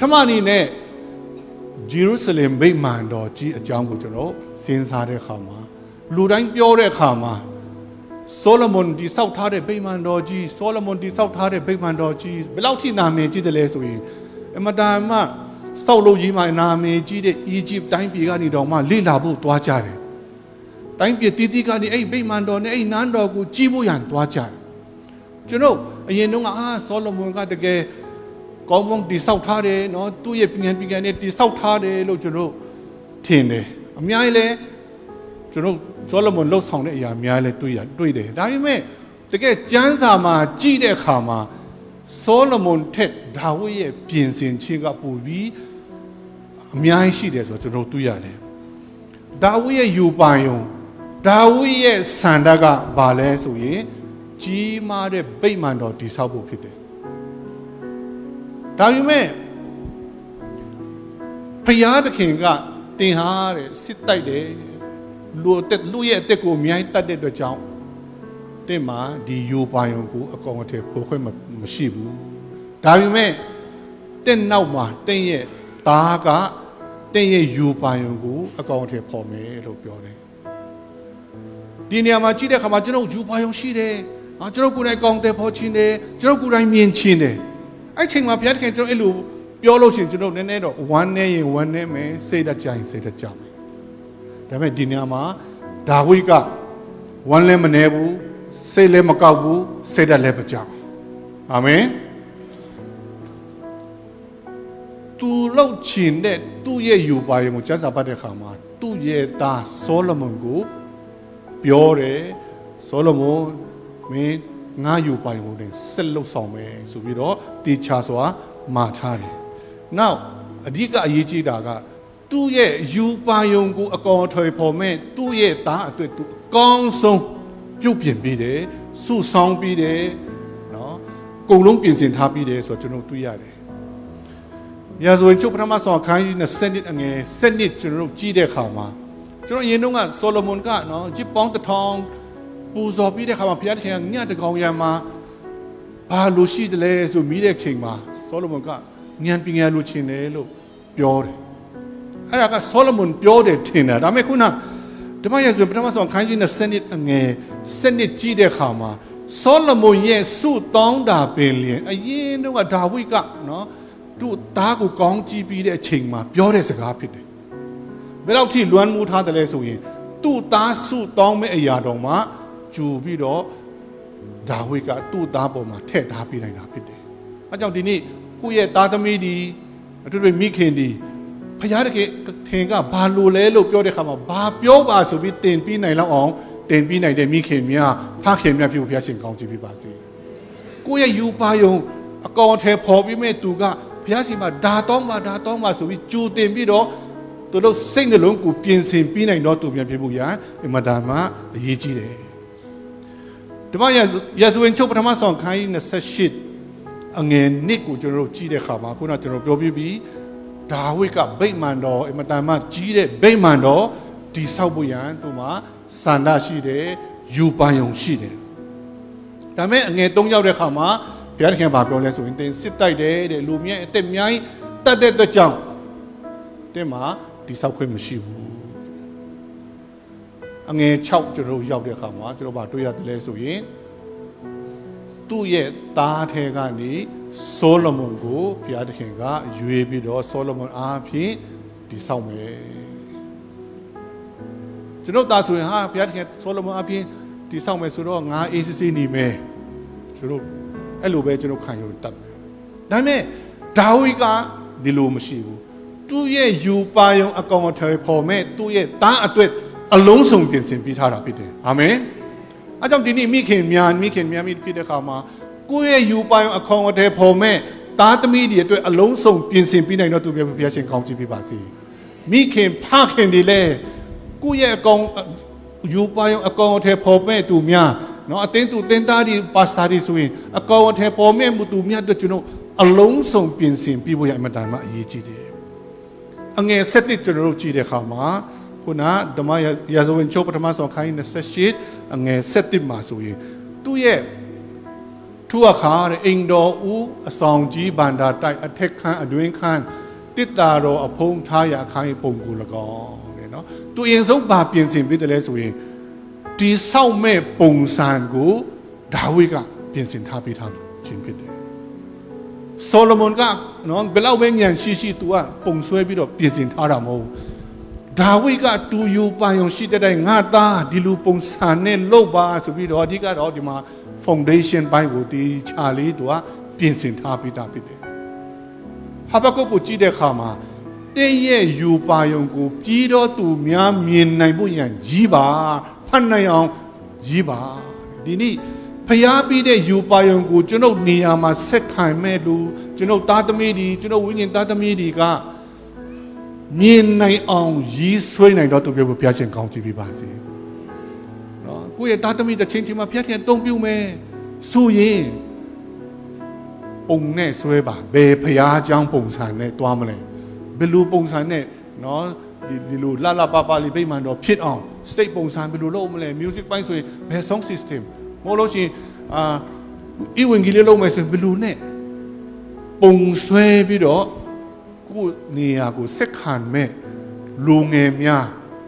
ထမအနေနဲ့ဂျေရုဆလင်ဗိမာန်တော်ကြီးအကြောင်းကိုကျွန်တော်စဉ်းစားတဲ့အခါမှာလူတိုင်းပြောတဲ့အခါမှာဆိုလမွန်ဒီဆောက်ထားတဲ့ဗိမာန်တော်ကြီးဆိုလမွန်ဒီဆောက်ထားတဲ့ဗိမာန်တော်ကြီးဘယ်လောက်ထိနာမည်ကြီးတယ်လဲဆိုရင်အမတန်မှဆောက်လို့ရေးမှနာမည်ကြီးတဲ့အီဂျစ်တိုင်းပြည်ကနေတော့မှလိလာဖို့တွားကြတယ်တိုင်းပြည်တီးတီးကနေအဲ့ဗိမာန်တော်နဲ့အဲ့နန်းတော်ကိုကြီးဖို့ရန်တွားကြတယ်ကျွန်တော်အရင်တုန်းကအာဆိုလမွန်ကတကယ် ကောင်းကောင်းတိဆောက်ထားတယ်နော်သူ့ရဲ့ပြန်ပြန်နဲ့တိဆောက်ထားတယ်လို့ကျွန်တော်ထင်တယ်အများကြီးလဲကျွန်တော်ဆိုလမွန်လှုပ်ဆောင်တဲ့အရာအများကြီးလဲတွေ့ရတွေ့တယ်ဒါပေမဲ့တကယ်ကျမ်းစာမှာကြည့်တဲ့အခါမှာဆိုလမွန်ထက်ဒါဝိရဲ့ပြင်ဆင်ခြင်းကပိုပြီးအများကြီးရှိတယ်ဆိုတော့ကျွန်တော်တွေ့ရတယ်ဒါဝိရဲ့ယူပိုင်ယုံဒါဝိရဲ့စန္ဒကဘာလဲဆိုရင်ကြီးမားတဲ့ဗိမာန်တော်တည်ဆောက်ဖို့ဖြစ်တယ် ဒါပေမဲ့ဖယားသခင်ကတင်ဟာတဲ့စစ်တိုက်တယ်လူတက်လူရဲ့အသက်ကိုအများကြီးတတ်တဲ့အတွက်ကြောင့်တဲ့မှာဒီယူပိုင်ကိုအကောင်အထည်ဖော်ခွင့်မရှိဘူးဒါပေမဲ့တဲ့နောက်မှာတဲ့ရဲ့သားကတဲ့ရဲ့ယူပိုင်ကိုအကောင်အထည်ဖော်မယ်လို့ပြောတယ်ဒီနေရာမှာကြည့်တဲ့အခါမှာကျွန်တော်ယူပိုင်ရှိတယ်အာကျွန်တော်ကိုယ်တိုင်ကောင်းတယ်ဖော်ချင်းတယ်ကျွန်တော်ကိုယ်တိုင်မြင်ချင်းတယ် အဲ့ချိန်မှာဘုရားသခင်ကျွန်တော်အဲ့လိုပြောလို့ရှိရင်ကျွန်တော်နည်းနည်းတော့ဝမ်းနေရင်ဝမ်းနေမယ်စိတ်တကြိုင်စိတ်တကြမယ်ဒါပေမဲ့ဒီနေရာမှာဒါဝိကဝမ်းလည်းမနေဘူးစိတ်လည်းမကောက်ဘူးစိတ်ဓာတ်လည်းမကြောက်အာမင်သူလောက်ချင်တဲ့သူ့ရဲ့ယူပါရင်ကိုကျမ်းစာပတ်တဲ့အခါမှာသူ့ရဲ့သားဆောလမွန်ကိုပြောတယ်ဆောလမွန်မင်း ငါယူပိုင်ကိုလည်းဆက်လုပ်ဆောင်မယ်ဆိုပြီးတော့တေချာစွာမှာထားတယ်။ Now အဓိကအရေးကြီးတာကသူ့ရဲ့ယူပိုင်ုံကိုအကောင်အထည်ဖော်မဲ့သူ့ရဲ့သားအတွက်သူအကောင်းဆုံးပြုတ်ပြင်ပြီးတယ်စုဆောင်ပြီးတယ်နော်အကုန်လုံးပြင်ဆင်ထားပြီးတယ်ဆိုတော့ကျွန်တော်တွေ့ရတယ်။ရာဇဝင်ချုပ်ပထမဆုံးအခန်းကြီး20နှစ်အငယ်7နှစ်ကျွန်တော်တို့ကြည့်တဲ့အခါမှာကျွန်တော်အရင်တုန်းကဆိုလိုမွန်ကနော်ဂျစ်ပေါင်းတစ်ထောင် ပူဇော်ပြီးတဲ့ခါမှာဘုရားသခင်ကညတကောင်ရံမှာဘာလို့ရှိတယ်လဲဆိုမိတဲ့ချိန်မှာဆောလမွန်ကဉာဏ်ပညာလိုချင်တယ်လို့ပြောတယ်အဲ့ဒါကဆောလမွန်ပြောတယ်ထင်တယ်ဒါပေမဲ့ခုနဓမ္မရာဇဝင်ပထမဆုံးခန်းကြီးနဲ့စနစ်အငယ်စနစ်ကြီးတဲ့ခါမှာဆောလမွန်ရဲ့စုတောင်းတာပင်လျင်အရင်တော့ကဒါဝိကနော်သူ့သားကိုကောင်းကြည့်ပြီးတဲ့အချိန်မှာပြောတဲ့စကားဖြစ်တယ်ဘယ်လောက်ထိလွမ်းမိုးထားတယ်လဲဆိုရင်သူ့သားစုတောင်းမဲ့အရာတော်မှာ ကြူပြီးတော့ဒါဝိကသူ့သားပေါ်မှာထည့်ထားပေးနိုင်တာဖြစ်တယ်။အဲကြောင့်ဒီနေ့ကိုယ့်ရဲ့သားသမီးဒီအထူးသဖြင့်မိခင်ဒီဖခင်တကယ်ထင်ကဘာလို့လဲလို့ပြောတဲ့ခါမှာဘာပြောပါဆိုပြီးတင်ပြီးနိုင်လောက်အောင်တင်ပြီးနိုင်တဲ့မိခင်များဖခင်များပြုဘုရားရှင်ကောင်းချီးပေးပါစေ။ကိုယ့်ရဲ့ယူပါယုံအကောင်အထည်ပေါ်ပြီးမဲ့သူကဘုရားရှင်မှာဒါတော့မှဒါတော့မှဆိုပြီးကြိုတင်ပြီးတော့သူတို့စိတ်နှလုံးကိုပြင်ဆင်ပြီးနိုင်တော့သူပြန်ဖြစ်ဖို့ရအင်မတန်မှအရေးကြီးတယ် ဓမ္မရာဇဝင်ချုပ်ပထမဆောင်ခန်းကြီး28အငယ်နှစ်ကိုကျွန်တော်တို့ကြည့်တဲ့အခါမှာခုနကျွန်တော်ပြောပြပြီးဒါဝိဒ်ကဗိမာန်တော်အမတန်မှကြီးတဲ့ဗိမာန်တော်တိဆောက်ဖို့ရန်သူမှာစန္ဒရှိတယ်ယူပန်ယုံရှိတယ်ဒါမဲ့အငယ်၃ရောက်တဲ့အခါမှာဘုရားသခင်ဘာပြောလဲဆိုရင်တင်စစ်တိုက်တယ်တဲ့လူမြတ်အသက်အများကြီးတတ်တဲ့အတွက်ကြောင့်တင်မှာတိဆောက်ခွင့်မရှိဘူး အငယ်6ကျွန်တော်ရောက်တဲ့အခါမှာကျွန်တော်ဗာတွေ့ရတယ်လဲဆိုရင်သူ့ရဲ့သားထဲကနေဆိုလမွန်ကိုဘုရားသခင်ကရွေးပြီးတော့ဆိုလမွန်အားဖြင့်တည်ဆောက်မယ်ကျွန်တော်သားဆိုရင်ဟာဘုရားသခင်ဆိုလမွန်အားဖြင့်တည်ဆောက်မယ်ဆိုတော့ငါအေးစစ်စစ်နေမယ်ကျွန်တော်အဲ့လိုပဲကျွန်တော်ခံယူတတ်မယ်ဒါပေမဲ့ဒါဝိကဒီလိုမရှိဘူးသူ့ရဲ့ယူပါယုံအကောင်အထည်ဖော်မဲ့သူ့ရဲ့သားအတွက် အလုံးစုံပြင်ဆင်ပေးထားတာဖြစ်တယ်အာမင်အဲကြောင့်ဒီနေ့မိခင်များမိခင်များမိဖြစ်တဲ့အခါမှာကိုယ့်ရဲ့ယူပိုင်အခေါင်အထည်ဖော်မဲ့သားသမီးတွေအတွက်အလုံးစုံပြင်ဆင်ပေးနိုင်တော့သူပြဘုရားရှင်ကောင်းချီးပေးပါစေမိခင်ဖခင်တွေလည်းကိုယ့်ရဲ့အကောင်ယူပိုင်အကောင်အထည်ဖော်မဲ့သူများနော်အတင်းသူတင်းသားတွေပါစတာတွေဆိုရင်အကောင်အထည်ဖော်မဲ့မှုသူများတို့ကျွန်တော်အလုံးစုံပြင်ဆင်ပေးဖို့ရအမှန်တမ်းအရေးကြီးတယ်အငယ်၁၁ကျွန်တော်တို့ကြည့်တဲ့အခါမှာ ခုနဓမ္မရာဇဝင်ချုပ်ပထမဆုံးခိုင်း28အငယ်7မှာဆိုရင်သူ့ရဲ့ထူအခါတဲ့အိမ်တော်ဦးအဆောင်ကြီးဗန္ဒာတိုက်အထက်ခန်းအတွင်းခန်းတစ်တာတော်အဖုံးထားရခိုင်းပုံကူ၎င်းတဲ့နော်သူအရင်ဆုံးပါပြင်ဆင်ပေးတယ်လဲဆိုရင်ဒီဆောက်မဲ့ပုံစံကိုဒါဝိဒ်ကပြင်ဆင်ထားပေးထားခြင်းဖြစ်တယ်ဆိုလိုမွန်ကနော်ဘယ်လောက်ပဲဉာဏ်ရှိရှိသူကပုံဆွဲပြီးတော့ပြင်ဆင်ထားတာမဟုတ် ဒါဝိဒ်ကတူယူပိုင်ုံရှိတဲ့တိုင်ငါသားဒီလူပုံစံနဲ့လုပ်ပါဆိုပြီးတော့အဓိကတော့ဒီမှာ foundation ဘိုင်းကိုဒီခြာလေးသူကပြင်ဆင်ထားပြီးသားဖြစ်တယ်ဟာဘကုတ်ကိုကြည့်တဲ့အခါမှာတင်းရဲ့ယူပါယုံကိုပြီးတော့သူများမြင်နိုင်ဖို့ရန်ကြီးပါဖတ်နိုင်အောင်ကြီးပါဒီနေ့ဖျားပြီးတဲ့ယူပါယုံကိုကျွန်ုပ်နေရာမှာဆက်ခံမဲ့လူကျွန်ုပ်သားသမီးတွေကျွန်ုပ်ဝိညာဉ်သားသမီးတွေက မြင်နိုင်အောင်ရေးဆွဲနိုင်တော့သူပြောဖို့ဘုရားရှင်ကောင်းချီးပေးပါစေ။နော်ကိုယ့်ရဲ့တာသမီတစ်ချင်းချင်းမှာဘုရားရှင်တုံပြူမယ်ဆိုရင်ပုံနဲ့ဆွဲပါဘယ်ဘုရားအကြောင်းပုံစံနဲ့တွားမလဲဘယ်လိုပုံစံနဲ့နော်ဒီဒီလိုလှလှပပလေးပြိမှန်တော့ဖြစ်အောင် state ပုံစံဘယ်လိုလုပ်မလဲ music ပိုင်းဆိုရင်ဘယ် song system မဟုတ်လို့ရှိရင်အာဤဝင်ကြီးလေးလုပ်မယ်ဆိုရင်ဘယ်လိုနဲ့ပုံဆွဲပြီးတော့ ကိုနေရာကိုစက်ခံမဲ့လူငယ်များ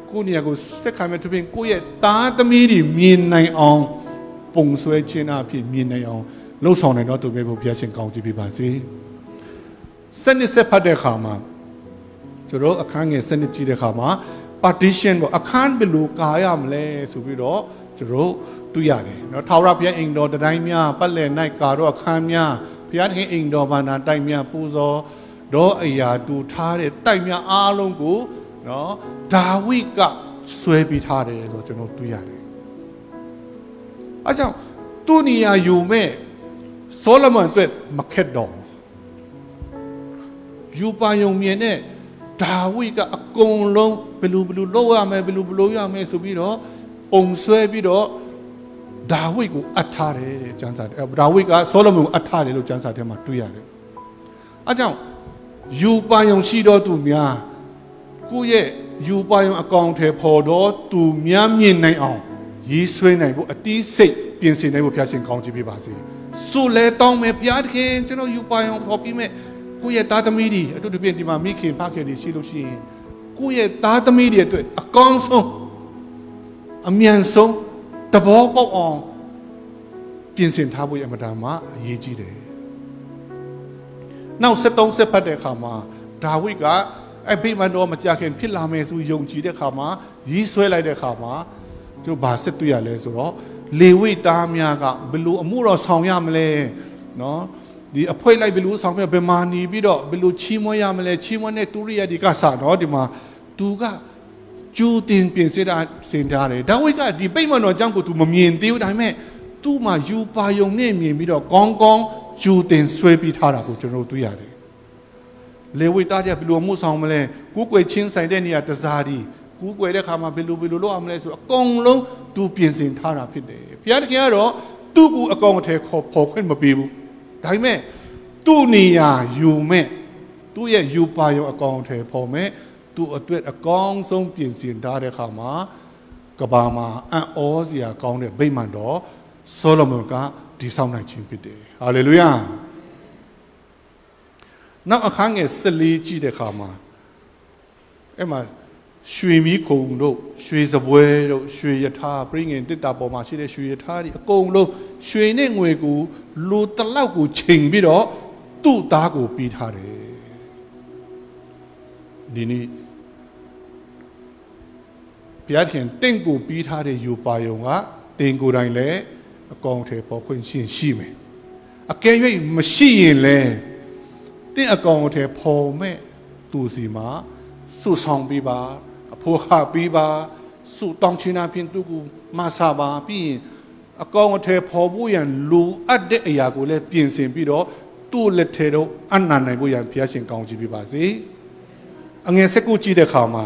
ကိုနေရာကိုစက်ခံမဲ့သူပြင်ကိုရဲ့သားသမီးတွေမြင်နိုင်အောင်ပုံဆွဲခြင်းအဖြစ်မြင်နိုင်အောင်လှုပ်ဆောင်နိုင်တော့သူပဲဘုရားရှင်ကောင်းချီးပေးပါစေစနစ်ဆက်ဖတ်တဲ့အခါမှာကျွန်တော်အခန်းငယ်စနစ်ကြည့်တဲ့အခါမှာ partition ကိုအခန်းဘယ်လိုကာရမလဲဆိုပြီးတော့ကျွန်တော်တွေ့ရတယ်เนาะထာဝရဘုရားအိမ်တော်တိုင်းများပတ်လည်၌ကာတော့အခန်းများဘုရားသခင်အိမ်တော်ဘာနာတိုက်များပူဇော် တော့အရာတူထားတဲ့တိုက်များအားလုံးကိုနော်ဒါဝိကဆွဲပြီးထားတယ်ဆိုတော့ကျွန်တော်တွေ့ရတယ်။အဲကြောင့်သူ့နေရာယူမဲ့ဆောလမန်အတွက်မခက်တော့ဘူး။ယူပါယုံမြင်တဲ့ဒါဝိကအကုန်လုံးဘလူဘလူလောက်ရမယ်ဘလူဘလူရမယ်ဆိုပြီးတော့အုံဆွဲပြီးတော့ဒါဝိကိုအပ်ထားတယ်တဲ့ကျမ်းစာဒါဝိကဆောလမန်ကိုအပ်ထားတယ်လို့ကျမ်းစာထဲမှာတွေ့ရတယ်။အဲကြောင့် ယူပါယုံရှိတော်သူများကိုယ့်ရဲ့ယူပါယုံအကောင်ထဲပေါ်တော့သူများမြင်နိုင်အောင်ရေးဆွဲနိုင်ဖို့အတီးစိတ်ပြင်ဆင်နိုင်ဖို့ဖျားရှင်ကောင်းချီးပေးပါစေဆိုလဲတောင်းမယ်ဘုရားသခင်ကျွန်တော်ယူပါယုံပေါ်ပြီးမဲ့ကိုယ့်ရဲ့သားသမီးတွေအတူတူပြင်ဒီမှာမိခင်ဖခင်တွေရှိလို့ရှိရင်ကိုယ့်ရဲ့သားသမီးတွေအတွက်အကောင်းဆုံးအမြန်ဆုံးတဘောပေါက်အောင်ပြင်ဆင်ထားဖို့အမတန်မှအရေးကြီးတယ် နောက်73ဆက်ဖတ်တဲ့အခါမှာဒါဝိဒ်ကအဲ့ဘိမန်တော်မကြခင်ဖြစ်လာမယ်ဆိုယုံကြည်တဲ့အခါမှာရီးဆွဲလိုက်တဲ့အခါမှာသူဘာဆက်တွေ့ရလဲဆိုတော့လေဝိသားများကဘယ်လိုအမှုတော်ဆောင်ရမလဲနော်ဒီအဖွဲလိုက်ဘယ်လိုဆောင်ပြဘယ်မှာနေပြီးတော့ဘယ်လိုချီးမွမ်းရမလဲချီးမွမ်းတဲ့တူရိယဒီကစတော့ဒီမှာသူကကျူတင်ပြင်စတာစင်ထားတယ်ဒါဝိဒ်ကဒီပိတ်မတော်အကြောင်းကို तू မမြင်သေးဘူးဒါပေမဲ့သူ့မှာယူပါယုံနဲ့မြင်ပြီးတော့ကောင်းကောင်း ကျူတင်ဆွဲပြီးထားတာကိုကျွန်တော်တို့တွေ့ရတယ်လေဝိသားတဲ့ဘယ်လိုမှုဆောင်မလဲကိုယ်ွယ်ချင်းဆိုင်တဲ့နေရာတစားဒီကိုယ်ွယ်တဲ့ခါမှာဘယ်လိုဘယ်လိုလုပ်အောင်မလဲဆိုအကုန်လုံး तू ပြင်ဆင်ထားတာဖြစ်တယ်ဘုရားသခင်ကတော့သူ့ကိုအကောင်အထည်ခေါ်ဖော်ခွင့်မပေးဘူးဒါပေမဲ့သူ့နေရာယူမဲ့သူ့ရဲ့ယူပါယုံအကောင်အထည်ဖော်မဲ့သူ့အတွက်အကောင်းဆုံးပြင်ဆင်ထားတဲ့ခါမှာကဘာမှာအံ့ဩစရာကောင်းတဲ့ဗိမာန်တော်ဆိုလိုမွန်က ဒီဆောင်နိုင်ခြင်းဖြစ်တယ်ဟာလေလုယာနောက်အခန်းငယ်14ကြည့်တဲ့ခါမှာအဲ့မှာရွှေမီးခုံတို့ရွှေစပွဲတို့ရွှေယထာပြိငင်တစ်တာပေါ်မှာရှိတဲ့ရွှေယထာတွေအကုန်လုံးရွှေနဲ့ငွေကိုလူတလောက်ကိုချိန်ပြီးတော့သူ့သားကိုပြီးထားတယ်ဒီနေ့ဘုရားခင်တင့်ကိုပြီးထားတဲ့ယူပါယုံကတင်ကိုယ်တိုင်လည်း အကောင်ထဲပေါ်ခွင့်ရှင်ရှိမယ်အကယ်၍မရှိရင်လည်းတင့်အကောင်ထဲပေါ်မဲ့သူစီမှာဆုဆောင်ပြီးပါအဖို့ခပြီးပါဆုတောင်းချင်တာဖြင့်သူကိုမဆာပါပြီးရင်အကောင်အထည်ဖော်ဖို့ရန်လူအပ်တဲ့အရာကိုလည်းပြင်ဆင်ပြီးတော့သူ့လက်ထဲတော့အနန္နိုင်ဖို့ရန်ဘုရားရှင်ကောင်းချီးပေးပါစေအငယ်စက်ကိုကြည့်တဲ့အခါမှာ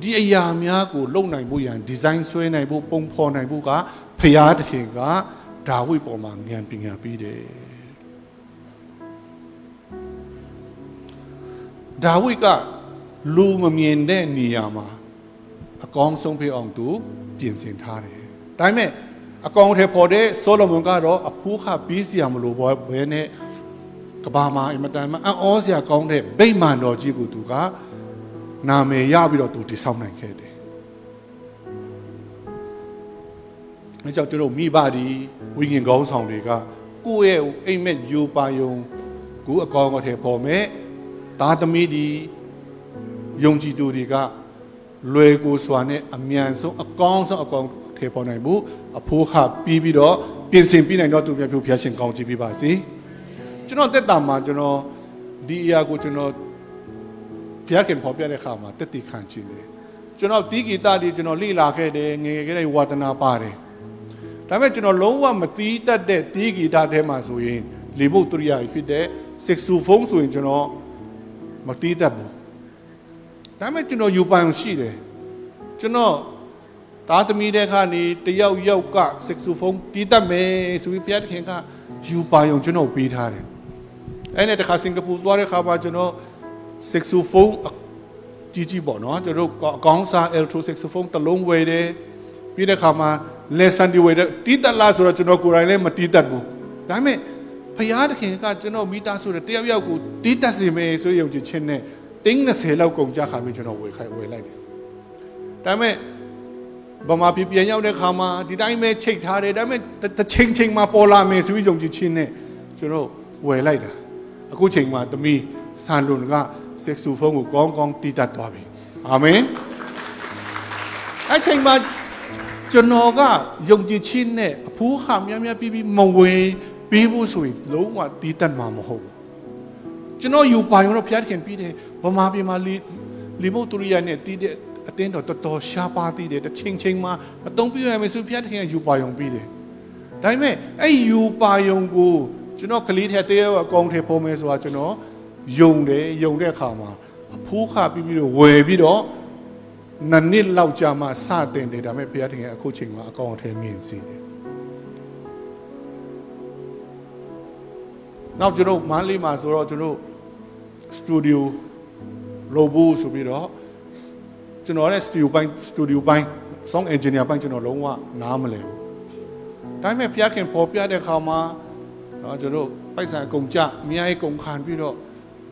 ဒီအရာများကိုလုံနိုင်ဖို့ရန်ဒီဇိုင်းဆွဲနိုင်ဖို့ပုံဖော်နိုင်ဖို့က ဖရာသခင်ကဒါဝိပေါ်မှာဉာဏ်ပညာပေးတယ်ဒါဝိကလူမမြင်တဲ့နေရာမှာအကောင်းဆုံးဖြစ်အောင်သူပြင်ဆင်ထားတယ်ဒါပေမဲ့အကောင်ထဲပေါ်တဲ့ဆိုလိုမွန်ကတော့အဖူးခပြီးစီရမလို့ဘောဘဲနဲ့ကဘာမှာအင်မတန်မှအံ့ဩစရာကောင်းတဲ့ဗိမာန်တော်ကြီးကိုသူကနာမည်ရပြီးတော့သူတည်ဆောက်နိုင်ခဲ့တယ်။ အဲကြောင့်ကျွန်တော်မိဘဒီဝိညာဉ်ကောင်းဆောင်တွေကကိုယ့်ရဲ့အိမ်မက်ယူပါယုံကိုအကောင်အထည်ပေါ်မဲ့သားသမီးဒီယုံကြည်သူတွေကလွယ်ကူစွာနဲ့အမြန်ဆုံးအကောင်းဆုံးအကောင်ထေပေါ်နိုင်မှုအဖိုးခပြီးပြီးတော့ပြင်ဆင်ပြီးနိုင်တော့သူများပြုဖျားရှင်ကောင်းချီးပေးပါစေကျွန်တော်တက်တာမှာကျွန်တော်ဒီအရာကိုကျွန်တော်ဘုရားခင်ဖော်ပြတဲ့အခါမှာတက်တည်ခံခြင်းတယ်ကျွန်တော်တီးဂီတတွေကျွန်တော်လေ့လာခဲ့တယ်ငယ်ငယ်ကလေးဝါဒနာပါတယ် ဒါပေမဲ့ကျွန်တော်လုံးဝမတီးတတ်တဲ့တီးဂီတထဲမှာဆိုရင်လေဘုတ်တရိယာဖြစ်တဲ့ saxophone ဆိုရင်ကျွန်တော်မတီးတတ်ဘူးဒါပေမဲ့ကျွန်တော်ယူပိုင်ရှိတယ်ကျွန်တော်သားသမီးတဲ့ခါနေတယောက်ယောက်က saxophone တီးတတ်မယ်ဆိုပြီးဘုရားခင်ကယူပိုင်ုံကျွန်တော်ပေးထားတယ်အဲ့နဲ့တခါစင်ကာပူသွားတဲ့ခါမှာကျွန်တော် saxophone ကြီးကြီးပေါ့နော်ကျွန်တော်အကောင်းစား alto saxophone တစ်လုံးဝယ်တယ်ပြီးတဲ့ခါမှာ lesson တွေဝယ်တယ်တီးတတ်လားဆိုတော့ကျွန်တော်ကိုယ်တိုင်လည်းမတီးတတ်ဘူးဒါပေမဲ့ဖယားတခင်ကကျွန်တော်မိသားစုတဲ့တယောက်ယောက်ကိုတီးတတ်စေမယ်ဆိုရုံချင်ချင်းနဲ့တင်း20လောက်ကုန်ကြခါပြီးကျွန်တော်ဝယ်ခိုင်းဝယ်လိုက်တယ်ဒါပေမဲ့ဗမာပြည်ပြန်ရောက်တဲ့ခါမှာဒီတိုင်းပဲချိတ်ထားတယ်ဒါပေမဲ့တစ်ချိန်ချိန်မှာပေါ်လာမယ်ဆိုပြီးယုံကြည်ခြင်းနဲ့ကျွန်တော်ဝယ်လိုက်တာအခုချိန်မှာသမီးဆန်လွန်ကဆက်ဆူဖုန်းကိုကောင်းကောင်းတီးတတ်သွားပြီအာမင်အချိန်မှာ ကျွန်တော်ကယုံကြည်ခြင်းနဲ့အဖိုးခများများပြီးပြီးမဝေပြီးဖို့ဆိုရင်လုံးဝတီးတတ်မှာမဟုတ်ဘူးကျွန်တော်ယူပါရုံတော့ဖျားခင်ပြီးတယ်ဗမာပြည်မှာလီလီမုတ်တူရီယာနဲ့တီးတဲ့အတင်းတော်တော်တော်ရှားပါသေးတယ်တစ်ချိန်ချိန်မှာအတုံးပြရမယ်ဆိုဖျားခင်ကယူပါရုံပြီးတယ်ဒါပေမဲ့အဲ့ယူပါရုံကိုကျွန်တော်ကလေးထဲတည်းအကောင်ထဲပေါ်မယ်ဆိုတာကျွန်တော်ယုံတယ်ယုံတဲ့အခါမှာအဖိုးခပြီးပြီးတော့ဝယ်ပြီးတော့ နှစ်နှစ်လောက်ကြာမှစတင်တယ်ဒါပေမဲ့ဘုရားတင်ရဲ့အခုချိန်မှာအကောင်အထည်မြင်စီတယ်နောက်ကျွန်တော်မန်းလေးမှာဆိုတော့ကျွန်တော်စတူဒီယိုလိုဘူးဆိုပြီးတော့ကျွန်တော်ရဲ့စတူဒီယိုပိုင်းစတူဒီယိုပိုင်း song engineer ပိုင်းကျွန်တော်လုံးဝနားမလဲဘူးဒါပေမဲ့ဘုရားခင်ပေါ်ပြတဲ့အခါမှာနော်ကျွန်တော်ပိုက်ဆံအကုန်ကြအများကြီးကုန်ခံပြီးတော့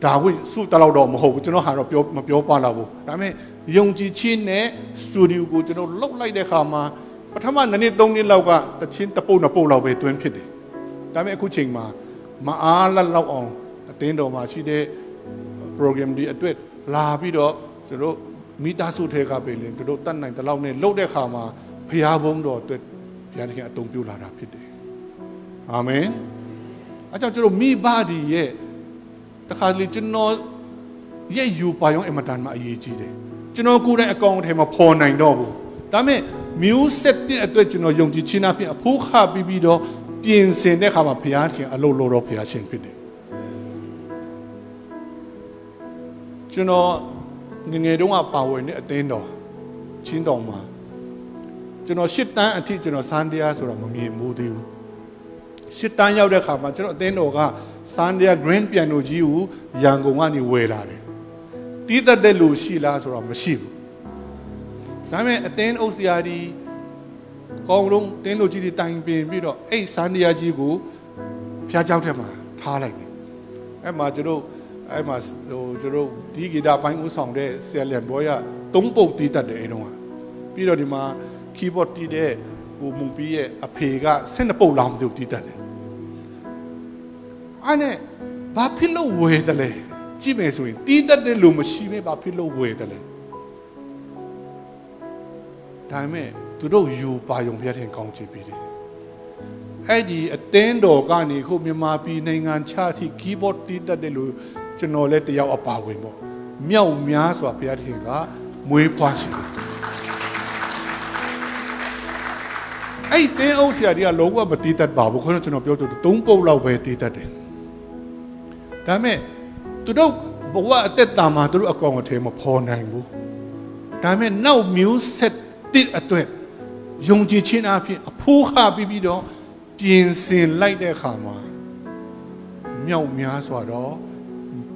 ဒါဝိစုတလောက်တော့မဟုတ်ဘူးကျွန်တော်ဟာတော့ပြောမပြောပါတော့ဘူးဒါပေမဲ့ယုံကြည်ခြင်းနဲ့စတူဒီယိုကိုကျွန်တော်လုတ်လိုက်တဲ့အခါမှာပထမနှစ်နှစ်သုံးနှစ်လောက်ကတချင်းတပုတ်နှစ်ပုတ်လောက်ပဲတွင်းဖြစ်တယ်ဒါပေမဲ့အခုချိန်မှာမအားလက်လောက်အောင်အတင်းတော်မှာရှိတဲ့ program ဒီအတွက်လာပြီးတော့ကျွန်တော်မိသားစုထဲကပဲလင်တို့တတ်နိုင်တဲ့လောက်နဲ့လှုပ်တဲ့ခါမှာဖရာဘုန်းတော်အတွက်ဘုရားသခင်အတုံပြုလာတာဖြစ်တယ်အာမင်အဲကြောင့်ကျွန်တော်မိဘဒီရဲ့ တခါလေကျွန်တော်ရဲ့ယူပါယောအမတန်မှအရေးကြီးတယ်ကျွန်တော်ကိုယ်တိုင်အကောင့်ထဲမှာပေါ်နိုင်တော့ဘူးဒါပေမဲ့ music တဲ့အတွက်ကျွန်တော်ယုံကြည်ခြင်းအပြင်အဖိုးခပြီးပြီးတော့ပြင်ဆင်တဲ့ခါမှာဘုရားခင်အလုပ်လုပ်တော့ဘုရားရှင်ဖြစ်တယ်ကျွန်တော်ငငယ်တုန်းကပါဝင်တဲ့အသင်းတော်ချင်းတော်မှာကျွန်တော်ရှစ်တန်းအထိကျွန်တော်စမ်းတရားဆိုတော့မမြင်ဘူးသေးဘူးရှစ်တန်းရောက်တဲ့ခါမှာကျွန်တော်အသင်းတော်က Sunday Green ပြန်လို့ကြီးကိုရန်ကုန်ကနေဝယ်လာတယ်။တီးတက်တဲ့လူရှိလားဆိုတော့မရှိဘူး။ဒါပေမဲ့အတင်းအုပ်ဆရာကြီးကောင်းလုံးတင်းလို့ကြီးတွေတိုင်ပင်ပြီးတော့အဲ့ Sunday ကြီးကိုဖျားကြောက်ထဲမှာထားလိုက်တယ်။အဲ့မှာကျွန်တော်အဲ့မှာဟိုကျွန်တော်ဒီဂီတာပိုင်းဦးဆောင်တဲ့ဆယ်လန်ဘောရသုံးပုတ်တီးတတ်တယ်အဲ့တုန်းကပြီးတော့ဒီမှာ keyboard တီးတဲ့ဟိုမူပြီးရဲ့အဖေက12ပုတ်လောင်းသူတီးတတ်တယ် အဲ့နဲ့ဘာဖြစ်လို့ဝယ်တယ်လဲကြည့်မယ်ဆိုရင်တီးတတ်တဲ့လူမရှိပဲဘာဖြစ်လို့ဝယ်တယ်လဲဒါပေမဲ့သူတို့ယူပါယုံဖျက်တဲ့ကောင်းချီးပေးတယ်အဲ့ဒီအသင်းတော်ကနေခုမြန်မာပြည်နိုင်ငံခြားထိ keyboard တီးတတ်တဲ့လူကျွန်တော်လည်းတယောက်အပါဝင်ပေါ့မြောက်များစွာဘုရားသခင်ကမွေးဖွားရှိတယ်အဲ့တင်းအုပ်ဆရာကြီးကလုံးဝမတီးတတ်ပါဘူးခေါင်းကျွန်တော်ပြောသူသုံးပုတ်လောက်ပဲတီးတတ်တယ် ဒါပေမဲ့သူတို့ဘဝအသက်တာမှာသူတို့အကောင်အထည်မဖော်နိုင်ဘူးဒါပေမဲ့နောက်မျိုးဆက်တစ်အတွက်ယုံကြည်ခြင်းအဖြစ်အဖိုးခပြီးပြီးတော့ပြင်ဆင်လိုက်တဲ့အခါမှာမြောက်များစွာတော့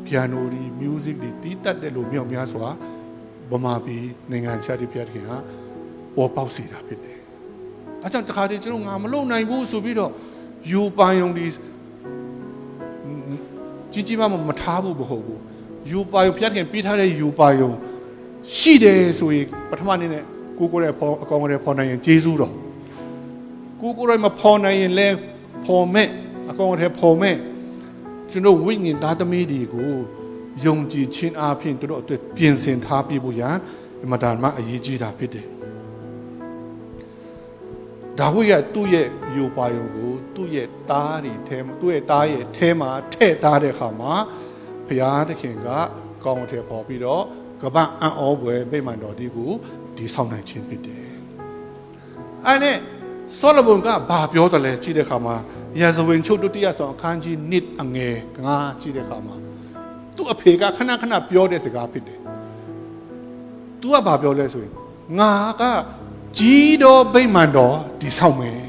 piano ဒီ music တွေတီးတတ်တယ်လို့မြောက်များစွာဗမာပြည်နိုင်ငံခြားတိပြတ်ခင်ကပေါ်ပေါက်စေတာဖြစ်တယ်အဲကြောင့်တခါတည်းကျွန်တော်ငါမလုံနိုင်ဘူးဆိုပြီးတော့ယူပိုင်ုံဒီ ကြီးကြီးမားမားမထားဘူးမဟုတ်ဘူးယူပိုင်ုံဖျက်ခင်ပြီးထားတဲ့ယူပိုင်ုံရှိတယ်ဆိုရင်ပထမနေ့နဲ့ကိုကိုရဲ့ဖော်အကောင်ရဲ့ဖော်နိုင်ရင်ဂျေဇူးတော်ကိုကိုရဲ့မဖော်နိုင်ရင်လဲဖော်မဲ့အကောင်ရဲ့ဖော်မဲ့ကျွန်တော်ဝိညာဉ်သားသမီးတွေကိုယုံကြည်ခြင်းအပြင်တို့အတွက်ပြင်ဆင်ထားပြဖို့ရန်အမတန်မှအရေးကြီးတာဖြစ်တယ် ဒါဝိကသူ့ရဲ့ယူပါယုံကိုသူ့ရဲ့သားတွေထဲမှာသူ့ရဲ့သားရဲ့ထဲမှာထည့်ထားတဲ့အခါမှာဘုရားသခင်ကကောင်းတဲ့ပေါ်ပြီးတော့ကပ္ပအံ့ဩဖွယ်ဗိမာန်တော်ဒီကိုဒီဆောင်နိုင်ခြင်းဖြစ်တယ်။အဲနဲ့ဆောလမုန်ကဘာပြောတယ်လဲကြည့်တဲ့အခါမှာရာဇဝင်ချုပ်ဒုတိယဆောင်အခန်းကြီး1အငယ်ငါကြည့်တဲ့အခါမှာသူ့အဖေကခဏခဏပြောတဲ့စကားဖြစ်တယ်။ तू ကဘာပြောလဲဆိုရင်ငါက ကြီးတော်ဗိမာန်တော်ဒီဆောင်မယ်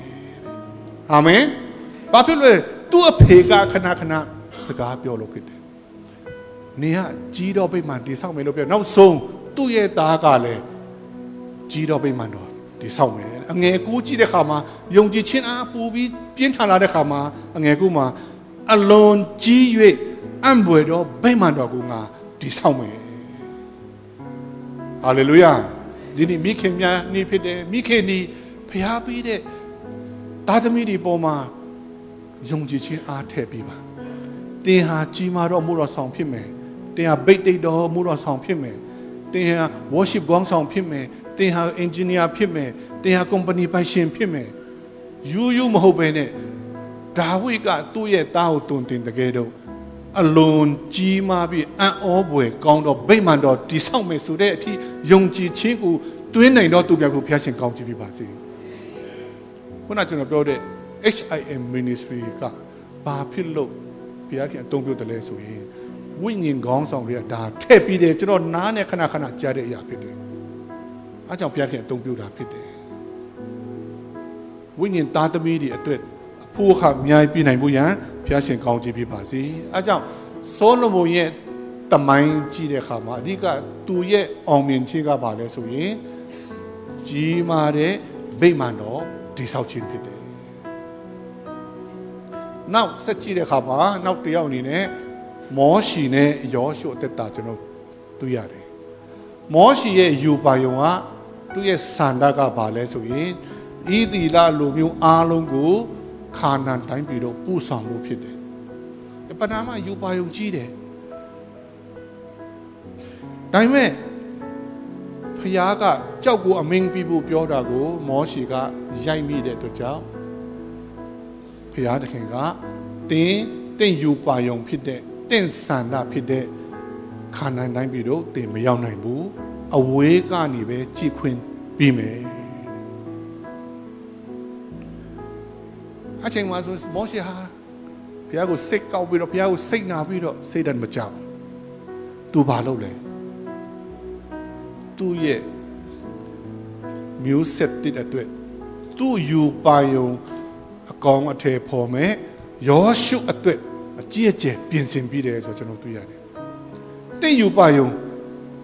အာမင်ဘာဖြစ်လို့သူ့အဖေကခဏခဏစကားပြောလို့ဖြစ်တယ်နေကကြီးတော်ဗိမာန်ဒီဆောင်မယ်လို့ပြောနောက်ဆုံးသူ့ရဲ့သားကလည်းကြီးတော်ဗိမာန်တော်ဒီဆောင်မယ်အငယ်ကူးကြည့်တဲ့ခါမှာယုံကြည်ခြင်းအားပူပြီးပြင်းထန်လာတဲ့ခါမှာအငယ်ကူးမှာအလွန်ကြီး၍အံ့ဘွယ်တော်ဗိမာန်တော်ကိုငါဒီဆောင်မယ်ဟာလေလုယာ ဒီနေ့မိခင်များနေဖြစ်တယ်မိခင်ဒီဖျားပြီးတဲ့သားသမီးတွေပေါ်မှာယုံကြည်ခြင်းအားထည့်ပေးပါတင်ဟာကြီးမားတော့မှုတော်ဆောင်ဖြစ်မယ်တင်ဟာဗိတ်တိတ်တော်မှုတော်ဆောင်ဖြစ်မယ်တင်ဟာ worship ကောင်းဆောင်ဖြစ်မယ်တင်ဟာ engineer ဖြစ်မယ်တင်ဟာ company ပိုင်ရှင်ဖြစ်မယ်ယူယူမဟုတ်ပဲနဲ့ဒါဝိကသူ့ရဲ့သားကိုတုန်တင်တကယ်တော့ အလွန်ကြီးမားပြီးအံ့ဩဖွယ်ကောင်းတော့ဗိမာန်တော်တိဆောက်မယ်ဆိုတဲ့အထိယုံကြည်ခြင်းကိုတွင်းနိုင်တော့သူပြကိုဖျားရှင်ကောင်းချီးပြပါစေခုနကျွန်တော်ပြောတဲ့ HIM ministry ကဘာဖြစ်လို့ဘုရားခင်အသုံးပြုတယ်လဲဆိုရင်ဝိညာဉ်ကောင်းဆောင်တွေကဒါထည့်ပြီးတယ်ကျွန်တော်နားနဲ့ခဏခဏကြားတဲ့အရာဖြစ်တယ်အဲကြောင့်ဘုရားခင်အသုံးပြုတာဖြစ်တယ်ဝိညာဉ်သားသမီးတွေအတွက်အဖို့အခါအများကြီးပြနိုင်ဖို့ရန် ဘုရားရှင်ကောင်းချီးပြပါစေအဲကြောင့်ဆောလမုန်ရဲ့တမိုင်းကြည့်တဲ့အခါမှာအဓိကသူရဲ့အောင်မြင်ခြင်းကဘာလဲဆိုရင်ကြီးမားတဲ့ဗိမာန်တော်တိဆောက်ခြင်းဖြစ်တယ်။နောက်ဆက်ကြည့်တဲ့အခါမှာနောက်တစ်ယောက်အနေနဲ့မောရှီနဲ့ယောရှုအသက်တာကျွန်တော်တွေ့ရတယ်။မောရှီရဲ့ယူပါယုံကသူ့ရဲ့စန္ဒကဘာလဲဆိုရင်ဤသီလလူမျိုးအားလုံးကို ခါနန်တိုင်းပြည်တော့ပို့ဆောင်လို့ဖြစ်တယ်။ပဏာမယူပါယုံကြီးတယ်။ဒါပေမဲ့ဖျားကကြောက်ကိုအမင်းပြီးဖို့ပြောတာကို မောရှီကရိုက်မိတဲ့အတွက်ကြောင့်ဖျားတခင်ကတင်းတင့်ယူပါယုံဖြစ်တဲ့တင့်ဆန္ဒဖြစ်တဲ့ခါနန်တိုင်းပြည်တို့တင်မရောက်နိုင်ဘူးအဝေးကနေပဲကြည်ခွင့်ပြီးမယ် အချိန်မှာဆိုမောရှေဟာဘုရားကိုစိတ်ကောက်ပြီးတော့ဘုရားကိုစိတ်နာပြီးတော့စိတ်ဓာတ်မကြောက်သူဘာလုပ်လဲသူ့ရဲ့မျိုးဆက်တဲ့အတွက်သူ့ယူပါယုံအကောင်အထည်ဖော်မဲ့ယောရှုအတွက်အကြည့်အကျယ်ပြင်ဆင်ပြီးတယ်ဆိုကျွန်တော်တွေ့ရတယ်။တင့်ယူပါယုံ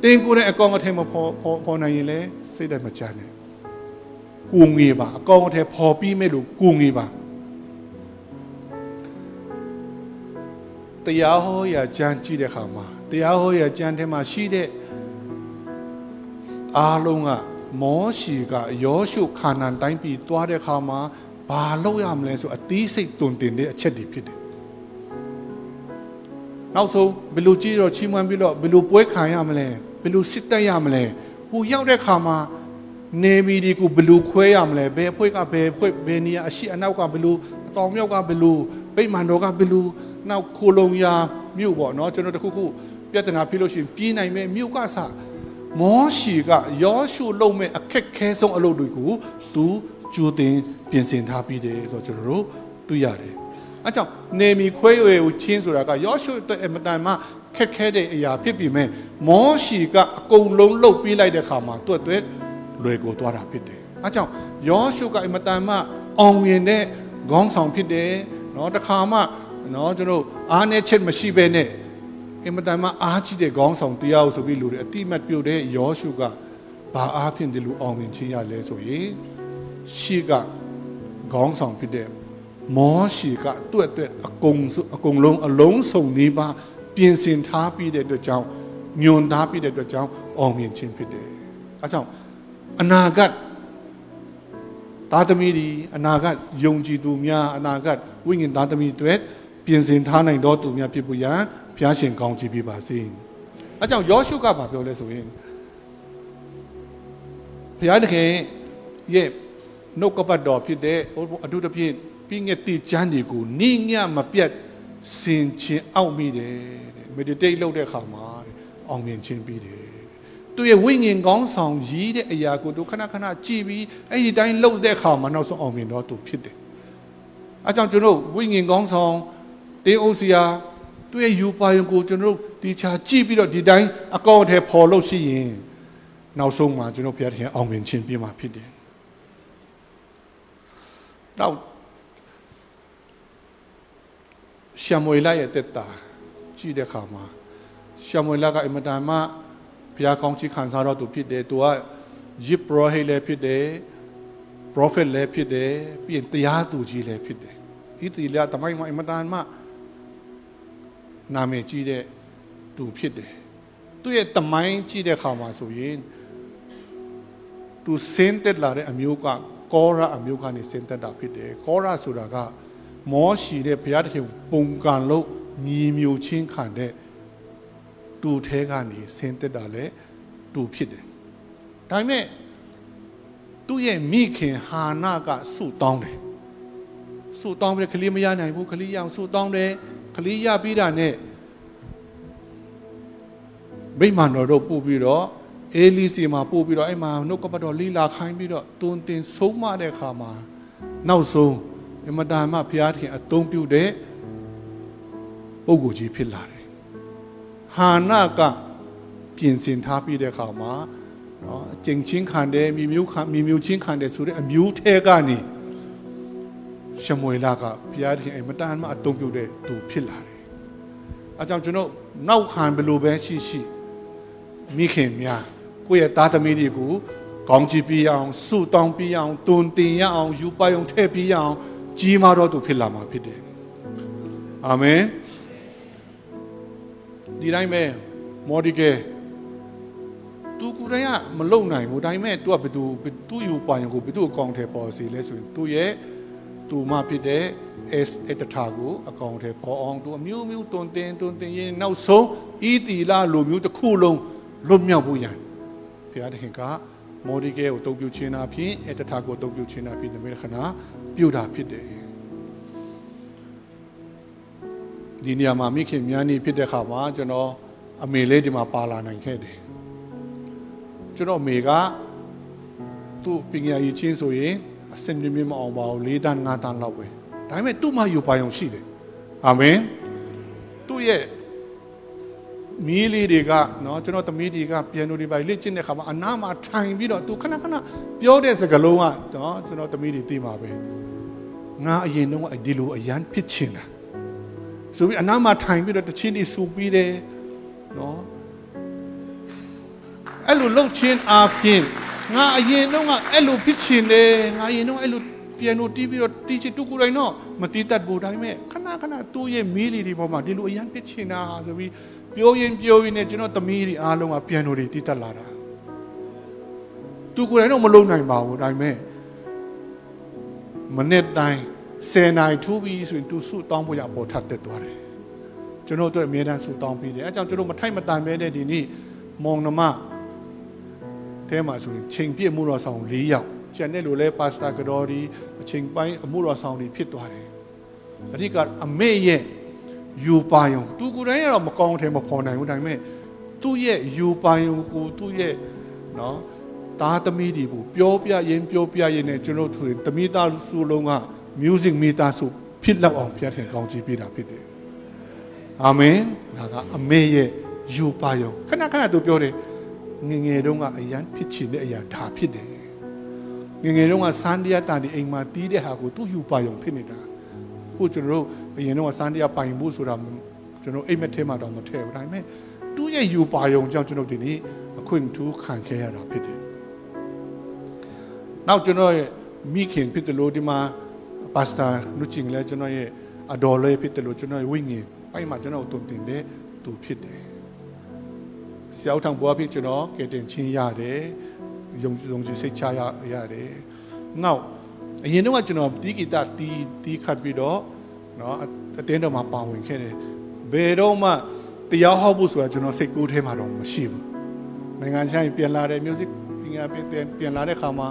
တင်ကိုယ်နဲ့အကောင်အထည်မဖော်ဖော်ဖော်နိုင်ရင်လည်းစိတ်ဓာတ်မချနဲ့။ကိုငေပါအကောင်အထည်ဖော်ပြီးမဲ့လို့ကိုငေပါ တရားဟောရာကြမ်းကြည့်တဲ့ခါမှာတရားဟောရာကြမ်းထဲမှာရှိတဲ့အားလုံးကမောရှီကယောရှုခါနန်တိုင်းပြည်သွားတဲ့ခါမှာဘာလုပ်ရမလဲဆိုအသေးစိတ်တွင်တင်တဲ့အချက်တွေဖြစ်တယ်။နောက်ဆုံးဘယ်လိုကြည့်တော့ချီးမွမ်းပြီးတော့ဘယ်လိုပွဲခံရမလဲဘယ်လိုစစ်တက်ရမလဲဟိုရောက်တဲ့ခါမှာနေမီဒီကိုဘယ်လိုခွဲရမလဲဘယ်ဖွဲ့ကဘယ်ဖွဲ့ဘယ်နေရာအရှိအနောက်ကဘယ်လိုအတော်မြောက်ကဘယ်လိုပိတ်မန်တော်ကဘယ်လို နောက်ခိုလုံရာမြို့ပေါ့နော်ကျွန်တော်တခုခုပြဿနာဖြစ်လို့ရှိရင်ပြေးနိုင်မဲ့မြို့ကစားမောရှီကယောရှုလုံမဲ့အခက်ခဲဆုံးအလုပ်တွေကိုသူကြိုတင်ပြင်ဆင်ထားပြီးတယ်ဆိုတော့ကျွန်တော်တို့တွေ့ရတယ်။အဲကြောင့်နေမီခွဲရွယ်ကိုချင်းဆိုတာကယောရှုအတွက်အမတန်မှခက်ခဲတဲ့အရာဖြစ်ပြီးမဲ့မောရှီကအကုန်လုံးလှုပ်ပြီးလိုက်တဲ့ခါမှာသူ့အတွက်လွယ်ကိုသွားတာဖြစ်တယ်။အဲကြောင့်ယောရှုကအမတန်မှအောင်မြင်တဲ့ခေါင်းဆောင်ဖြစ်တယ်။နော်တခါမှ နော်ကျွန်တော်အားနဲ့ချက်မရှိဘဲနဲ့အင်မတန်မှအားကြီးတဲ့ခေါင်းဆောင်တရားဆိုပြီးလူတွေအတိမတ်ပြုတ်တဲ့ယောရှုကဘာအားဖြင့်ဒီလိုအောင်မြင်ခြင်းရလဲဆိုရင်ရှေ့ကခေါင်းဆောင်ဖြစ်တဲ့မောရှိကတွက်တွက်အကုန်အကုန်လုံးအလုံးစုံနေပါပြင်ဆင်ထားပြီးတဲ့အတွက်ကြောင့်ညွန်ထားပြီးတဲ့အတွက်ကြောင့်အောင်မြင်ခြင်းဖြစ်တယ်။အဲကြောင့်အနာဂတ်သားသမီးဒီအနာဂတ်ယုံကြည်သူများအနာဂတ်ဝိညာဉ်သားသမီးတွေ ပြင်ဆင်ထားနိုင်သောသူများဖြစ်ဖို့ရန်ဘုရားရှင်ကောင်းချီးပေးပါစေ။အဲကြောင့်ယောရှုကဘာပြောလဲဆိုရင်ဘုရားသခင်ရဲ့နှုတ်ကပတ်တော်ဖြစ်တဲ့အတုတဖြင့်ပြီးငက်တိချမ်းတွေကိုနိညမပြတ်စင်ချင်းအောက်မိတယ်တဲ့ meditate လုပ်တဲ့အခါမှာအောင်မြင်ခြင်းပြီးတယ်သူရဲ့ဝိညာဉ်ကောင်းဆောင်ရည်တဲ့အရာကိုသူခဏခဏကြည်ပြီးအဲ့ဒီတိုင်းလုပ်တဲ့အခါမှာနောက်ဆုံးအောင်မြင်တော့သူဖြစ်တယ်အဲကြောင့်ကျွန်တော်ဝိညာဉ်ကောင်းဆောင် တင်းအိုစီယာသူရဲ့ယူပါယုံကိုကျွန်တော်ဒီချာကြည့်ပြီးတော့ဒီတိုင်းအကောင့်ထဲပေါ်လို့ရှိရင်နောက်ဆုံးမှာကျွန်တော်ဘုရားသခင်အောင်မြင်ခြင်းပြမှာဖြစ်တယ်နောက်ရှမွေလာရဲ့တက်တာကြည့်တဲ့အခါမှာရှမွေလာကအင်မတန်မှဘုရားကောင်းချီးခံစားတော့သူဖြစ်တယ်သူကယစ်ပရောဟိတ်လည်းဖြစ်တယ် prophet လည်းဖြစ်တယ်ပြီးရင်တရားသူကြီးလည်းဖြစ်တယ်ဣသီလတမိုင်းမှာအင်မတန်မှ နာမည်ကြီးတဲ့သူဖြစ်တယ်သူ့ရဲ့တမိုင်းကြီးတဲ့ခါမှာဆိုရင်သူစင်းတက်လာတဲ့အမျိုးကကောရအမျိုးကနေစင်းတက်တာဖြစ်တယ်ကောရဆိုတာကမောရှိတဲ့ဘုရားသခင်ပုံကံလို့ညီမျိုးချင်းခံတဲ့တူထဲကနေဆင်းသက်တာလဲတူဖြစ်တယ်။ဒါပေမဲ့သူ့ရဲ့မိခင်ဟာနာကဆုတောင်းတယ်။ဆုတောင်းပြီးကလေးမရနိုင်ဘူးကလေးရအောင်ဆုတောင်းတယ်က လေးရပြီးတာနဲ့မိမန်တော်တို့ပို့ပြီးတော့အေလီစီမှာပို့ပြီးတော့အဲ့မှာနှုတ်ကပတ်တော်လီလာခိုင်းပြီးတော့တွင်တင်ဆုံးမတဲ့အခါမှာနောက်ဆုံးအမတန်မှဘုရားခင်အသုံးပြုတဲ့ပုဂ္ဂိုလ်ကြီးဖြစ်လာတယ်ဟာနာကပြင်ဆင်ထားပြီးတဲ့အခါမှာနော်ကျင်ချင်းခံတယ်မိမျိုးခံမိမျိုးချင်းခံတယ်ဆိုတဲ့အမျိုးထဲကနေ ရှမွေလာကဘုရားခင်အမတန်မှအသုံးပြုတဲ့သူဖြစ်လာတယ်အဲကြောင့်ကျွန်တော်နောက်ခံဘယ်လိုပဲရှိရှိမိခင်များကိုယ့်ရဲ့သားသမီးတွေကိုကောင်းချီးပြအောင်ဆုတောင်းပြအောင်တွင်တင်ရအောင်ယူပိုင်အောင်ထည့်ပြအောင်ကြီးမားတော့သူဖြစ်လာမှာဖြစ်တယ်အာမင်ဒီတိုင်းပဲမော်ဒီကယ်သူကိုယ်တိုင်ကမလုံနိုင်ဘူးဒါပေမဲ့ तू ကဘယ်သူသူ့ယူပိုင်ကိုဘယ်သူအကောင့်ထဲပေါ်စီလဲဆိုရင်သူ့ရဲ့ သူမဖြစ်တဲ့ S အတထာကိုအကောင့်ထဲပေါ်အောင်သူအမျိုးမျိုးတွန်တင်တွန်တင်ရင်နောက်ဆုံးဤတီလာလိုမျိုးတစ်ခုလုံးလွတ်မြောက်ဖို့ရန်ဘုရားသခင်ကမော်ဒီကယ်ကိုတုံ့ပြုခြင်းအဖြစ်အတထာကိုတုံ့ပြုခြင်းအဖြစ်ဒီမေခဏပြုတာဖြစ်တယ်ဒီနေရာမှာမိခင်များနေဖြစ်တဲ့ခါမှာကျွန်တော်အမေလေးဒီမှာပါလာနိုင်ခဲ့တယ်ကျွန်တော်အမေကသူ့ပညာရေးချင်းဆိုရင် အစင်မြင့်မအောင်ပါဘူး၄တန်း၅တန်းလောက်ပဲဒါပေမဲ့သူ့မှာယူပါယုံရှိတယ်အာမင်သူ့ရဲ့မီးလေးတွေကနော်ကျွန်တော်သမီးတွေကပြန်နိုတွေပါလေ့ကျင့်တဲ့ခါမှာအနားမှာထိုင်ပြီးတော့သူခဏခဏပြောတဲ့စကားလုံးကနော်ကျွန်တော်သမီးတွေသိမှာပဲငါအရင်တော့ဒီလိုအရန်ဖြစ်ချင်တာဆိုပြီးအနားမှာထိုင်ပြီးတော့တချင်းတွေစူပြီးတယ်နော်အဲ့လိုလှုပ်ချင်းအားဖြင့် ငါအရင်တော့ကအဲ့လိုဖြစ်ချင်တယ်ငါအရင်တော့အဲ့လိုပြန်လို့တီးပြီးတော့တီးချတူကိုယ်တိုင်တော့မတီးတတ်ဘူးဒါပေမဲ့ခဏခဏသူ့ရဲ့မီးလီတွေပေါ်မှာဒီလိုအရန်ဖြစ်ချင်တာဆိုပြီးပြောရင်ပြောရင်နဲ့ကျွန်တော်သမီးတွေအားလုံးကပြန်လို့တွေတီးတတ်လာတာသူကိုယ်တိုင်တော့မလုံနိုင်ပါဘူးဒါပေမဲ့မနေ့တိုင်း10နိုင်ထူးပြီးဆိုရင်သူဆုတောင်းဖို့ရပေါ်ထပ်တက်သွားတယ်ကျွန်တော်တို့အမြဲတမ်းဆုတောင်းပြီးတယ်အဲကြောင့်ကျွန်တော်မထိုက်မတန်ပဲတဲ့ဒီနေ့မောင်နှမ တဲမှာဆိုရင်ချိန်ပြည့်မှုတော်ဆောင်၄ယောက်ကျန်တဲ့လူလဲပါစတာကတော်ဒီအချိန်ပိုင်းအမှုတော်ဆောင်တွေဖြစ်သွားတယ်အဓိကအမေရဲ့ယူပါယုံသူကိုယ်တိုင်ကတော့မကောင်းတယ်မဖော်နိုင်ဘူးဒါပေမဲ့သူ့ရဲ့ယူပါယုံကိုသူ့ရဲ့နော်သားသမီးတွေကိုပြောပြရင်ပြောပြရင်နဲ့ကျွန်တော်တို့သမီးသားစုလုံးက music meter ဆိုဖြစ်လောက်အောင်ဖျက်ထင်ကောင်းကြီးပေးတာဖြစ်တယ်အာမင်ဒါကအမေရဲ့ယူပါယုံခဏခဏသူပြောတယ် ငငယ်တုန်းကအရန်ဖြစ်ချင်တဲ့အရာဒါဖြစ်တယ်ငငယ်တုန်းကစန်းတရားတန်ဒီအိမ်မှာတီးတဲ့ဟာကိုသူ့ယူပါယုံဖြစ်နေတာခုကျွန်တော်တို့အရင်တော့စန်းတရားပိုင်ဖို့ဆိုတာကျွန်တော်အိမ်မက်ထဲမှာတော့မထည့်ဘူးဒါပေမဲ့သူ့ရဲ့ယူပါယုံကြောင့်ကျွန်တော်ဒီနေ့အခွင့်ထူးခံခဲ့ရတာဖြစ်တယ်နောက်ကျွန်တော်ရဲ့မိခင်ဖြစ်တယ်လို့ဒီမှာပါစတာနုချင်းလဲကျွန်တော်ရဲ့အဒေါ်လေးဖြစ်တယ်လို့ကျွန်တော်ဝိညာဉ်အဲ့မှာကျွန်တော်တုံတင်တဲ့သူဖြစ်တယ် ဆရာထောင်ဘွားဖြစ်ကျွန်တော်ကဲတင်ချင်းရတယ်ယုံယုံကြည်စိတ်ချရရတယ်နောက်အရင်တော့ကျွန်တော်ဒီဂီတတီးတီးခတ်ပြီးတော့เนาะအတင်းတော်မှာပါဝင်ခဲ့တယ်ဘယ်တော့မှတရားဟောဖို့ဆိုတာကျွန်တော်စိတ်ကူးထဲမှာတော့မရှိဘူးနိုင်ငံခြားပြန်လာတဲ့ music ပညာပြန်ပြန်လာတဲ့ခါမှာ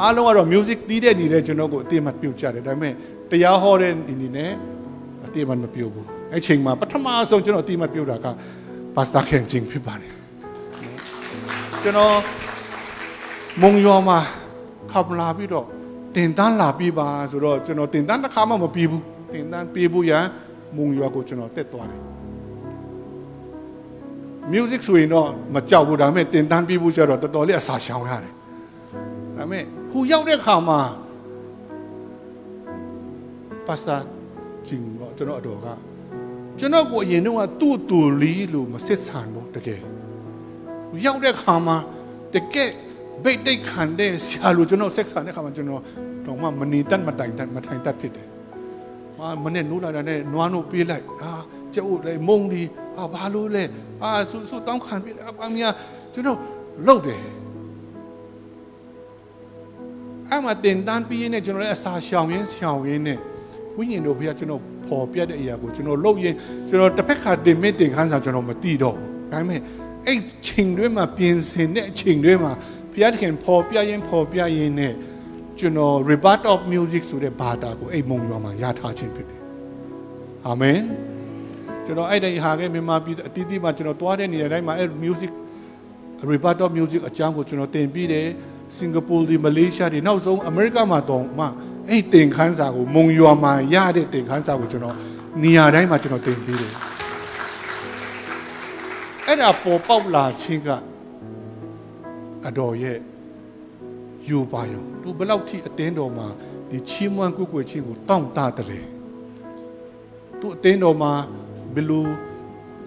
အားလုံးကတော့ music တီးတဲ့နေလဲကျွန်တော်ကိုအတိအမှပြုတ်ကြတယ်ဒါပေမဲ့တရားဟောတဲ့နေနဲ့အတိအမှမပြုတ်ဘူးအဲ့ချိန်မှာပထမဆုံးကျွန်တော်အတိအမှပြုတ်တာကပါစတာခင်ချင်းဖြစ်ပါတယ် ကျွန်တော်မုံရောမှာခပ်လာပြီးတော့တင်တန်းလာပြီးပါဆိုတော့ကျွန်တော်တင်တန်းတစ်ခါမှမပြီးဘူးတင်တန်းပြေးဖို့ရန်မုံရွာကိုကျွန်တော်တက်သွားတယ် music ဆိုရင်တော့မကြောက်ဘူးဒါပေမဲ့တင်တန်းပြေးဖို့ကျတော့တော်တော်လေးအစာရှောင်ရတယ်ဒါပေမဲ့ဟူရောက်တဲ့ခါမှာပါစာဂျင်းတော့ကျွန်တော်အတော်ကကျွန်တော်ကိုအရင်တော့သူ့တူလီလို့မစစ်ဆန်ဘူးတကယ် ရောက်တဲ့ခါမှာတကယ်ဘိတ်တိတ်ခံတဲ့ဆရာလူကျွန်တော်ဆက်ဆန်တဲ့ခါမှာကျွန်တော်တော့မှမနေတတ်မတိုင်တတ်မထိုင်တတ်ဖြစ်တယ်။အာမနဲ့နိုးလာတဲ့နွားနို့ပေးလိုက်အာကျုပ်လည်းမုံဒီအာဘာလို့လဲအာဆူဆူတောင်းခံပေးလိုက်အမများကျွန်တော်လှုပ်တယ်အမတင်တန်းပြီးရင်ကျွန်တော်လည်းအစာရှောင်ရင်းရှောင်ရင်းနဲ့ဝိညာဉ်တော်ဘုရားကျွန်တော်ပေါ်ပြတဲ့အရာကိုကျွန်တော်လှုပ်ရင်ကျွန်တော်တစ်ဖက်ခါတင်မတင်ခန်းစာကျွန်တော်မသိတော့ဘူးဒါပေမဲ့ အဲ့ချိန်တွေမှာပြင်ဆင်တဲ့အချိန်တွေမှာဘုရားသခင်ပေါ်ပြရင်ပေါ်ပြရင်နဲ့ကျွန်တော် rebut of music ဆိုတဲ့ဘာသာကိုအဲ့မုံရွာမှာရထားခြင်းဖြစ်တယ်အာမင်ကျွန်တော်အဲ့ဒီဟာကမြန်မာပြည်အတီးတီးမှာကျွန်တော်တွားတဲ့နေရာတိုင်းမှာအဲ့ music rebut of music အကြောင်းကိုကျွန်တော်သင်ပြီးတယ်စင်ကာပူဒီမလေးရှားဒီနောက်ဆုံးအမေရိကမှာတော့မှအဲ့သင်ခန်းစာကိုမုံရွာမှာရတဲ့သင်ခန်းစာကိုကျွန်တော်နေရာတိုင်းမှာကျွန်တော်သင်ပြီးတယ် အဲ့ဒါပေါ်ပေါက်လာခြင်းကအတော်ရဲ့ယူပါယုံသူဘယ်လောက်ထိအတင်းတော်မှာဒီချီးမွမ်းကိုကိုွယ်ခြင်းကိုတောင့်တတယ်သူအတင်းတော်မှာဘယ်လို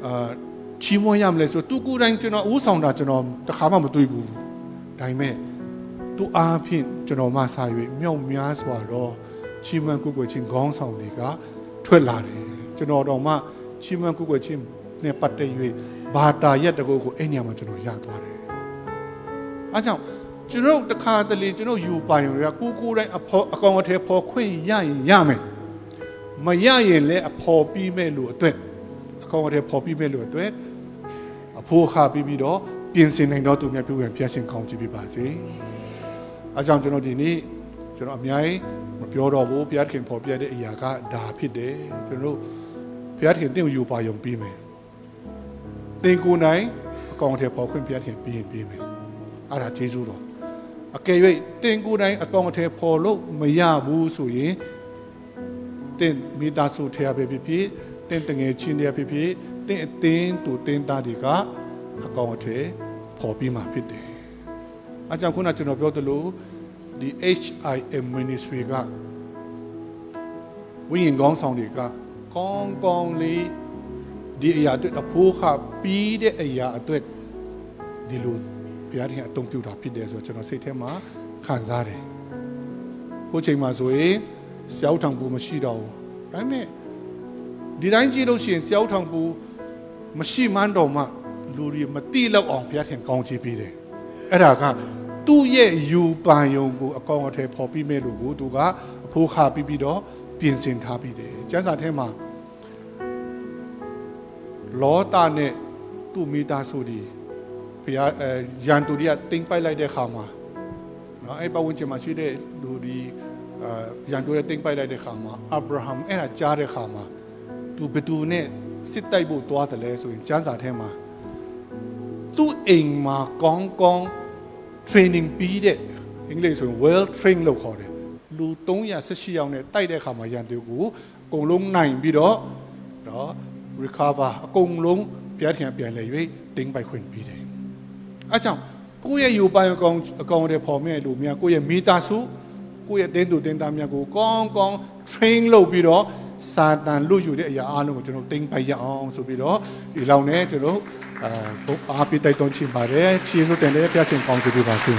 အာချီးမွမ်းရမလဲဆိုသူကိုယ်တိုင်ကျွန်တော်ဦးဆောင်တာကျွန်တော်တခါမှမတွေ့ဘူးဒါပေမဲ့သူအားဖြင့်ကျွန်တော်မှစာ၍မြောက်များစွာတော့ချီးမွမ်းကိုကိုွယ်ခြင်းခေါင်းဆောင်တွေကထွက်လာတယ်ကျွန်တော်တော့မှချီးမွမ်းကိုကိုွယ်ခြင်းနဲ့ပတ်သက်၍ ဘာတာရက်တကူကိုအဲ့ညမှာကျွန်တော်ရသွားတယ်အဲကြောင့်ကျွန်တော်တခါတလေကျွန်တော်ယူပိုင်ရကိုကိုတိုင်းအဖော်အကောင်အထည်ဖော်ခွင့်ရရင်ရမယ်မရရင်လည်းအဖော်ပြီးမဲ့လို့အတွက်အကောင်အထည်ဖော်ပြီးမဲ့လို့အတွက်အဖိုးခါပြီးပြီးတော့ပြင်ဆင်နိုင်တော့သူများပြုဝင်ပြည့်စင်ကောင်းကြည့်ပြပါစေအဲကြောင့်ကျွန်တော်ဒီနေ့ကျွန်တော်အများကြီးမပြောတော့ဘူးဘုရားခင်ဖော်ပြတဲ့အရာကဒါဖြစ်တယ်ကျွန်တော်တို့ဘုရားခင်တင့်ကိုယူပါယုံပြီးမယ် တင်ကိုနိုင်အကောင်အထည်ဖော်ခွင့်ဘုရားခင်ပြီးရင်ပြီးမယ်အဲ့ဒါကျေးဇူးတော်အကယ်၍တင်ကိုယ်တိုင်အကောင်အထည်ဖော်လို့မရဘူးဆိုရင်တင်မိသားစုထဲပဲဖြစ်ဖြစ်တင်တငယ်ချင်းတွေဖြစ်ဖြစ်တင်အတင်းတူတင်သားတွေကအကောင်အထည်ဖော်ပြီးမှဖြစ်တယ်။အကြောင်းခုနကျွန်တော်ပြောသလိုဒီ HIM ministry ကဝိညာဉ်ကောင်းဆောင်တွေကကောင်းကောင်းလေး ဒီအရာအတွက်အဖိုးခပြီးတဲ့အရာအတွက်ဒီလိုဘုရားရှင်အသုံးပြုတာဖြစ်တယ်ဆိုတော့ကျွန်တော်စိတ်ထဲမှာခံစားတယ်ခုချိန်မှာဆိုရင်ဆရာထောင်ပူမရှိတော့ဘူးဒါပေမဲ့ဒီတိုင်းကြည့်လို့ရှိရင်ဆရာထောင်ပူမရှိမှန်းတော့မှလူတွေမတိလောက်အောင်ဘုရားရှင်ကောင်းချီးပေးတယ်အဲ့ဒါကသူ့ရဲ့ယူပန်ယုံကိုအကောင်အထည်ဖော်ပြီးမဲ့လို့ကိုသူကအဖိုးခါပြီးပြီးတော့ပြင်ဆင်ထားပြီးတယ်ကျမ်းစာထဲမှာ လောတာနဲ့သူ့မိသားစုတွေဘုရားအဲရန်သူတွေကတင်ပိုက်လိုက်တဲ့ခါမှာနော်အဲ့ပတ်ဝန်းကျင်မှာရှိတဲ့လူဒီအာရန်သူတွေတင်ပိုက်လိုက်တဲ့ခါမှာအာဗြဟံအဲ့ဒါကြားတဲ့ခါမှာသူဘသူနဲ့စစ်တိုက်ဖို့တွားတယ်လဲဆိုရင်ကျမ်းစာထဲမှာသူ့အိမ်မှာကောင်းကောင်း training ပြီးတဲ့အင်္ဂလိပ်ဆိုရင် well trained လို့ခေါ်တယ်လူ318ယောက်နဲ့တိုက်တဲ့ခါမှာရန်သူကိုအကုန်လုံးနိုင်ပြီးတော့တော့ recover အကုန်လုံးပြန်ထန်ပြန်လဲ၍တင်းပိုက်ခွင့်ပြီးတယ်အဲကြောင့်ကိုယ့်ရဲ့ယူပိုင်အကောင်အကောင်တွေပေါ်မဲ့လူများကိုယ့်ရဲ့မိသားစုကိုယ့်ရဲ့တင်းသူတင်းသားများကိုကောင်းကောင်း train လုပ်ပြီးတော့စာတန်လွတ်ယူတဲ့အရာအားလုံးကိုကျွန်တော်တင်းပိုက်ရအောင်ဆိုပြီးတော့ဒီလောက်နဲ့ကျွန်တော်အာဘုအားပြတိုက်တွန်းချင်ပါတယ်ချီးစွတ်တင်တဲ့ပြရှင်ကောင်းစီပြပါစေ